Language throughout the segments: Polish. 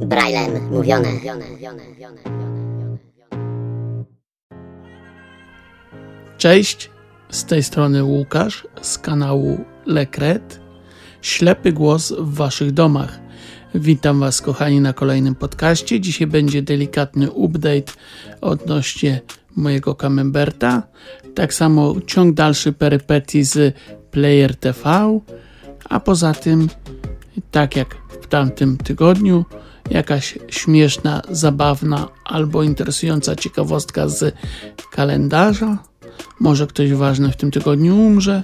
Braillem mówione. Cześć, z tej strony Łukasz z kanału Lekret. Ślepy głos w waszych domach. Witam was kochani na kolejnym podcaście. Dzisiaj będzie delikatny update odnośnie mojego Camemberta. Tak samo ciąg dalszy perypetii z Player TV. A poza tym, tak jak w tamtym tygodniu, jakaś śmieszna, zabawna albo interesująca ciekawostka z kalendarza. Może ktoś ważny w tym tygodniu umrze,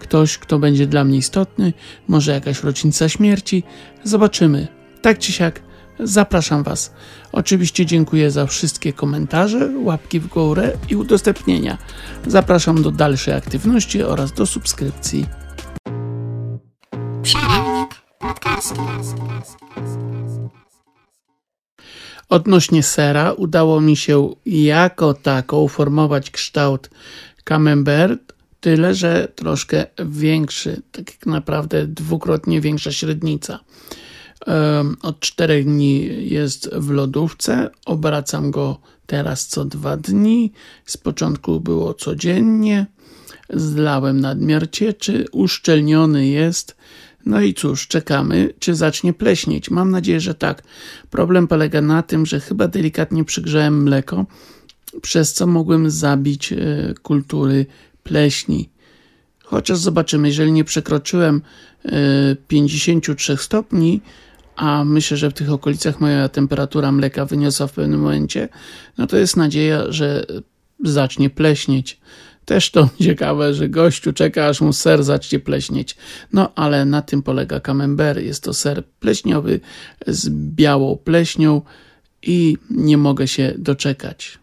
ktoś, kto będzie dla mnie istotny, może jakaś rocznica śmierci. Zobaczymy. Tak czy siak, zapraszam Was. Oczywiście dziękuję za wszystkie komentarze, łapki w górę i udostępnienia. Zapraszam do dalszej aktywności oraz do subskrypcji. Odnośnie sera udało mi się jako tako uformować kształt camembert, tyle że troszkę większy, tak naprawdę dwukrotnie większa średnica. Od czterech dni jest w lodówce, obracam go teraz co dwa dni. Z początku było codziennie, zlałem nadmiar cieczy, uszczelniony jest. No i cóż, czekamy, czy zacznie pleśnieć. Mam nadzieję, że tak. Problem polega na tym, że chyba delikatnie przygrzałem mleko, przez co mogłem zabić e, kultury pleśni. Chociaż zobaczymy, jeżeli nie przekroczyłem e, 53 stopni, a myślę, że w tych okolicach moja temperatura mleka wyniosła w pewnym momencie, no to jest nadzieja, że zacznie pleśnieć. Też to ciekawe, że gościu czeka, aż mu ser zacznie pleśnieć. No, ale na tym polega camembert. Jest to ser pleśniowy z białą pleśnią i nie mogę się doczekać.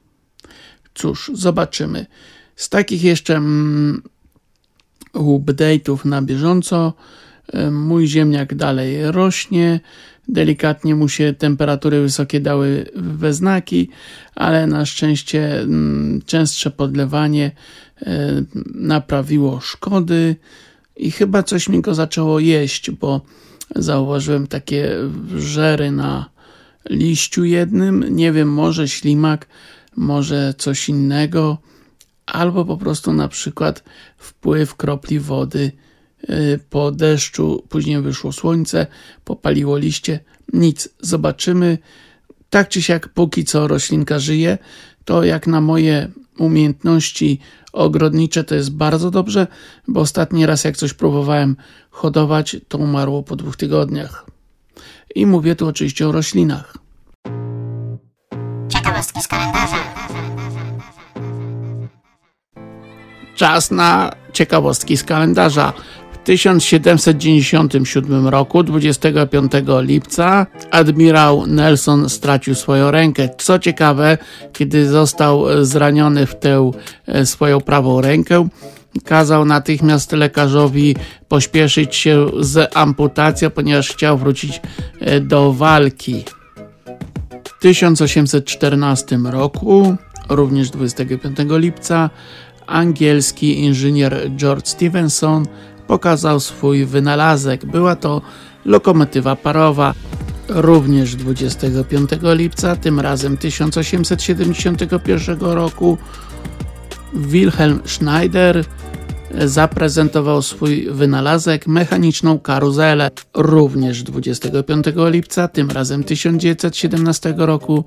Cóż, zobaczymy. Z takich jeszcze mm, update'ów na bieżąco mój ziemniak dalej rośnie. Delikatnie mu się temperatury wysokie dały we znaki, ale na szczęście częstsze podlewanie naprawiło szkody i chyba coś mi go zaczęło jeść, bo zauważyłem takie żery na liściu jednym. Nie wiem, może ślimak, może coś innego, albo po prostu na przykład wpływ kropli wody po deszczu, później wyszło słońce, popaliło liście. Nic, zobaczymy. Tak czy siak, póki co roślinka żyje, to jak na moje umiejętności ogrodnicze to jest bardzo dobrze, bo ostatni raz jak coś próbowałem hodować, to umarło po dwóch tygodniach. I mówię tu oczywiście o roślinach. Ciekawostki z kalendarza. Czas na ciekawostki z kalendarza. W 1797 roku, 25 lipca, admirał Nelson stracił swoją rękę. Co ciekawe, kiedy został zraniony w tę e, swoją prawą rękę, kazał natychmiast lekarzowi pośpieszyć się z amputacją, ponieważ chciał wrócić e, do walki. W 1814 roku, również 25 lipca, angielski inżynier George Stevenson pokazał swój wynalazek. Była to lokomotywa parowa. Również 25 lipca, tym razem 1871 roku, Wilhelm Schneider zaprezentował swój wynalazek mechaniczną karuzelę. Również 25 lipca, tym razem 1917 roku,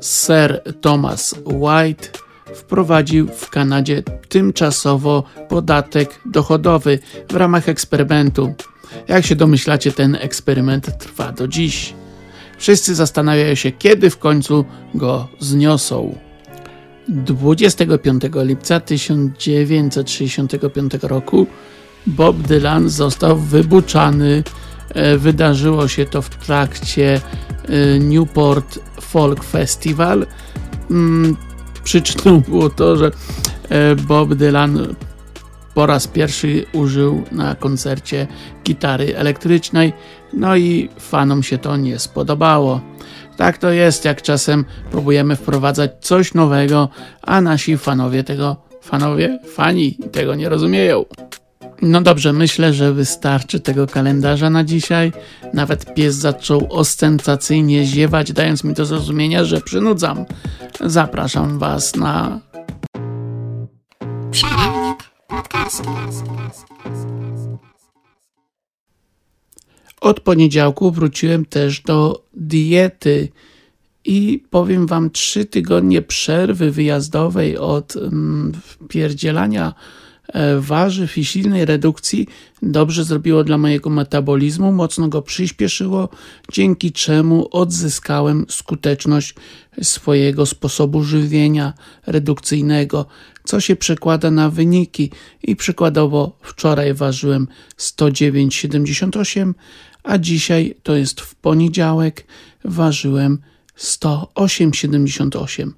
Sir Thomas White wprowadził w Kanadzie tymczasowo podatek dochodowy w ramach eksperymentu. Jak się domyślacie, ten eksperyment trwa do dziś. Wszyscy zastanawiają się, kiedy w końcu go zniosą. 25 lipca 1965 roku Bob Dylan został wybuczany. E, wydarzyło się to w trakcie e, Newport Folk Festival. Przyczyną było to, że e, Bob Dylan po raz pierwszy użył na koncercie gitary elektrycznej, no i fanom się to nie spodobało. Tak to jest, jak czasem próbujemy wprowadzać coś nowego, a nasi fanowie tego, fanowie, fani tego nie rozumieją. No dobrze, myślę, że wystarczy tego kalendarza na dzisiaj. Nawet pies zaczął ostentacyjnie ziewać, dając mi do zrozumienia, że przynudzam. Zapraszam Was na Przerywnik plotkarski. Od poniedziałku wróciłem też do diety i powiem wam, trzy tygodnie przerwy wyjazdowej od mm, pierdzielania warzyw i silnej redukcji dobrze zrobiło dla mojego metabolizmu, mocno go przyspieszyło, dzięki czemu odzyskałem skuteczność swojego sposobu żywienia redukcyjnego, co się przekłada na wyniki i przykładowo wczoraj ważyłem 109,78, a dzisiaj to jest w poniedziałek ważyłem 108,78.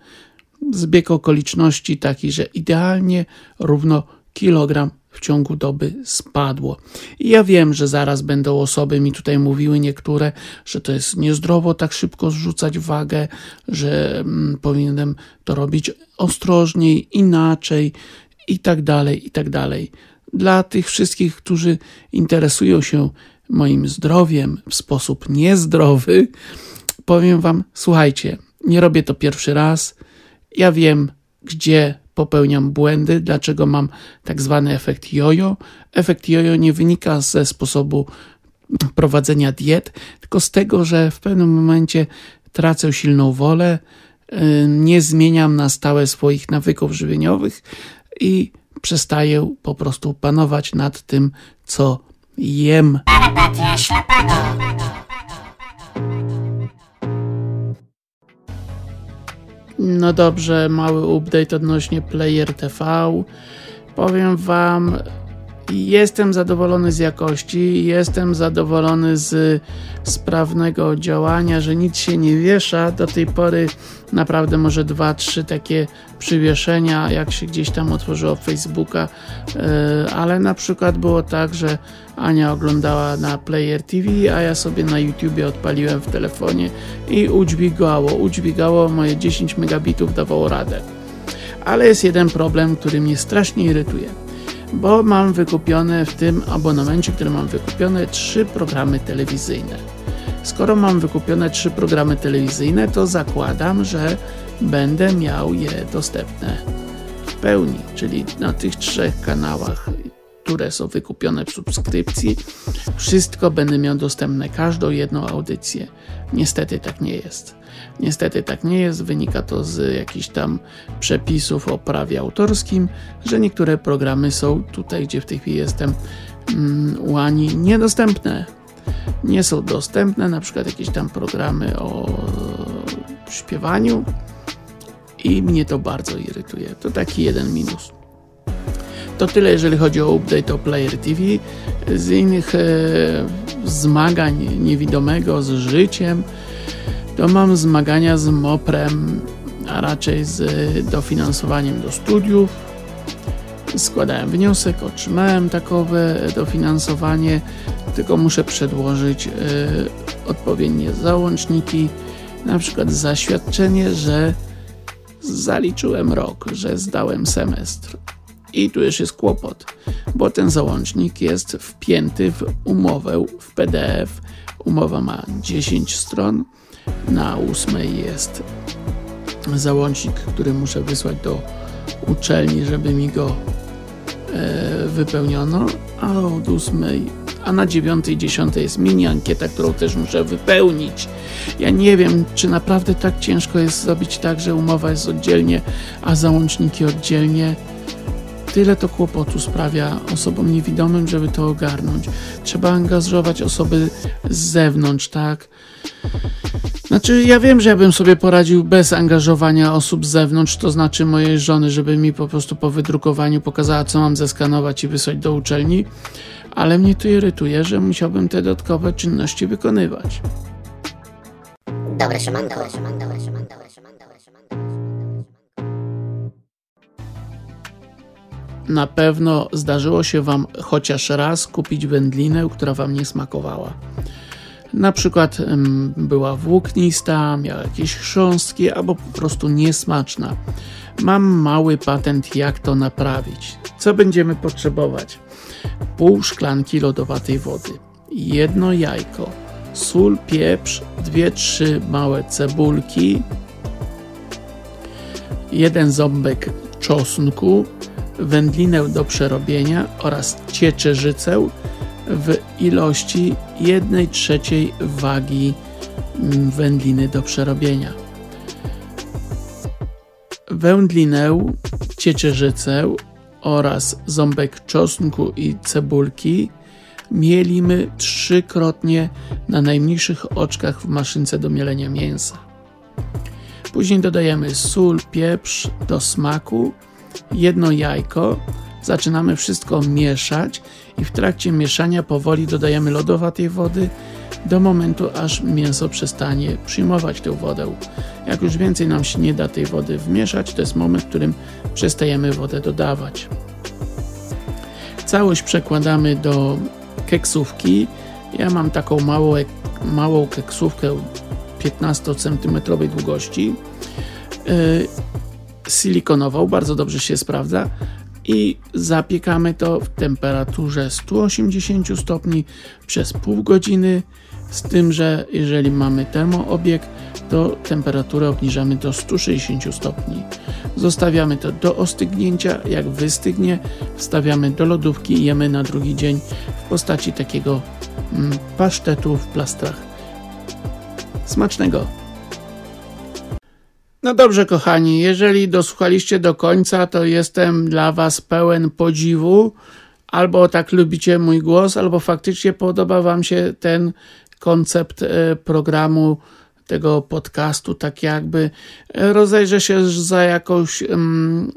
Zbieg okoliczności taki, że idealnie równo kilogram w ciągu doby spadło. I ja wiem, że zaraz będą osoby mi tutaj mówiły niektóre, że to jest niezdrowo tak szybko zrzucać wagę, że mm, powinienem to robić ostrożniej, inaczej i tak dalej, i tak dalej. Dla tych wszystkich, którzy interesują się moim zdrowiem w sposób niezdrowy, powiem Wam, słuchajcie, nie robię to pierwszy raz. Ja wiem, gdzie popełniam błędy, dlaczego mam tak zwany efekt jojo. Efekt jojo nie wynika ze sposobu prowadzenia diet, tylko z tego, że w pewnym momencie tracę silną wolę, y, nie zmieniam na stałe swoich nawyków żywieniowych i przestaję po prostu panować nad tym, co jem. No dobrze, mały update odnośnie Player TV. Powiem Wam, jestem zadowolony z jakości, jestem zadowolony z sprawnego działania, że nic się nie wiesza. Do tej pory naprawdę może dwa, trzy takie przywieszenia, jak się gdzieś tam otworzyło Facebooka, e, ale na przykład było tak, że Ania oglądała na Player TV, a ja sobie na YouTubie odpaliłem w telefonie i udźwigało, udźwigało moje 10 megabitów dawało radę. Ale jest jeden problem, który mnie strasznie irytuje, bo mam wykupione w tym abonamencie, który mam wykupione, trzy programy telewizyjne. Skoro mam wykupione trzy programy telewizyjne, to zakładam, że będę miał je dostępne w pełni, czyli na tych trzech kanałach które są wykupione w subskrypcji, wszystko będę miał dostępne, każdą jedną audycję. Niestety tak nie jest. Niestety tak nie jest, wynika to z jakichś tam przepisów o prawie autorskim, że niektóre programy są tutaj, gdzie w tej chwili jestem mm, u Ani, niedostępne. Nie są dostępne, na przykład jakieś tam programy o śpiewaniu i mnie to bardzo irytuje. To taki jeden minus. To tyle, jeżeli chodzi o update o Player TV. Z innych e, zmagań niewidomego z życiem, to mam zmagania z MOPRem, a raczej z dofinansowaniem do studiów. Składałem wniosek, otrzymałem takowe dofinansowanie, tylko muszę przedłożyć e, odpowiednie załączniki, na przykład zaświadczenie, że zaliczyłem rok, że zdałem semestr. I tu już jest kłopot, bo ten załącznik jest wpięty w umowę w PDF. Umowa ma 10 stron. Na ósmej jest załącznik, który muszę wysłać do uczelni, żeby mi go e, wypełniono, a od ósmej, a na dziewiątej i dziesiątej jest mini ankieta, którą też muszę wypełnić. Ja nie wiem, czy naprawdę tak ciężko jest zrobić tak, że umowa jest oddzielnie, a załączniki oddzielnie tyle to kłopotu sprawia osobom niewidomym, żeby to ogarnąć. Trzeba angażować osoby z zewnątrz, tak? Znaczy, ja wiem, że ja bym sobie poradził bez angażowania osób z zewnątrz, to znaczy mojej żony, żeby mi po prostu po wydrukowaniu pokazała, co mam zeskanować i wysłać do uczelni, ale mnie to irytuje, że musiałbym te dodatkowe czynności wykonywać. Dobre siemanko. Dobre siemanko. Dobre siemanko. Dobre. Na pewno zdarzyło się Wam chociaż raz kupić wędlinę, która Wam nie smakowała. Na przykład była włóknista, miała jakieś chrząstki albo po prostu niesmaczna. Mam mały patent, jak to naprawić. Co będziemy potrzebować? Pół szklanki lodowatej wody, jedno jajko, sól, pieprz, dwie, trzy małe cebulki, jeden ząbek czosnku, wędlinę do przerobienia oraz ciecierzycę w ilości 1 trzeciej wagi wędliny do przerobienia. Wędlinę, ciecierzycę oraz ząbek czosnku i cebulki mielimy trzykrotnie na najmniejszych oczkach w maszynce do mielenia mięsa. Później dodajemy sól, pieprz do smaku, jedno jajko, zaczynamy wszystko mieszać i w trakcie mieszania powoli dodajemy lodowatej wody do momentu, aż mięso przestanie przyjmować tę wodę. Jak już więcej nam się nie da tej wody wmieszać, to jest moment, w którym przestajemy wodę dodawać. Całość przekładamy do keksówki. Ja mam taką małą, małą keksówkę 15 cm długości yy, silikonową, bardzo dobrze się sprawdza i zapiekamy to w temperaturze 180 stopni przez pół godziny z tym, że jeżeli mamy termoobieg, to temperaturę obniżamy do 160 stopni. Zostawiamy to do ostygnięcia, jak wystygnie, wstawiamy do lodówki i jemy na drugi dzień w postaci takiego mm, pasztetu w plastrach. Smacznego! No dobrze, kochani, jeżeli dosłuchaliście do końca, to jestem dla Was pełen podziwu. Albo tak lubicie mój głos, albo faktycznie podoba Wam się ten koncept e, programu, tego podcastu, tak jakby rozejrzę się za jakąś. Um,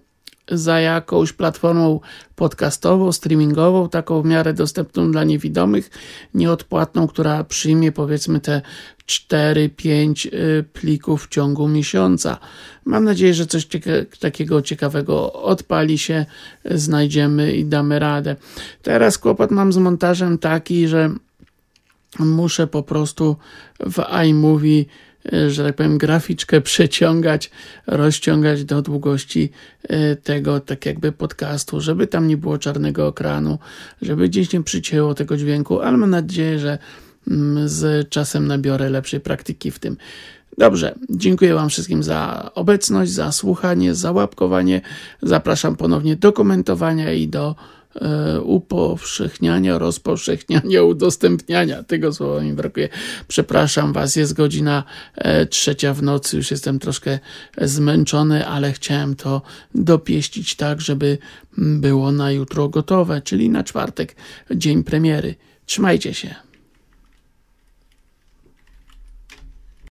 za jakąś platformą podcastową, streamingową, taką w miarę dostępną dla niewidomych, nieodpłatną, która przyjmie powiedzmy te 4-5 y, plików w ciągu miesiąca. Mam nadzieję, że coś cieka takiego ciekawego odpali się, znajdziemy i damy radę. Teraz kłopot mam z montażem taki, że muszę po prostu w iMovie że tak powiem, graficzkę przeciągać, rozciągać do długości e, tego, tak jakby podcastu, żeby tam nie było czarnego ekranu, żeby gdzieś nie przycięło tego dźwięku, ale mam nadzieję, że mm, z czasem nabiorę lepszej praktyki w tym. Dobrze, dziękuję Wam wszystkim za obecność, za słuchanie, za łapkowanie. Zapraszam ponownie do komentowania i do E, upowszechniania, rozpowszechniania, udostępniania. Tego słowa mi brakuje. Przepraszam Was, jest godzina e, trzecia w nocy, już jestem troszkę zmęczony, ale chciałem to dopieścić tak, żeby było na jutro gotowe, czyli na czwartek, dzień premiery. Trzymajcie się.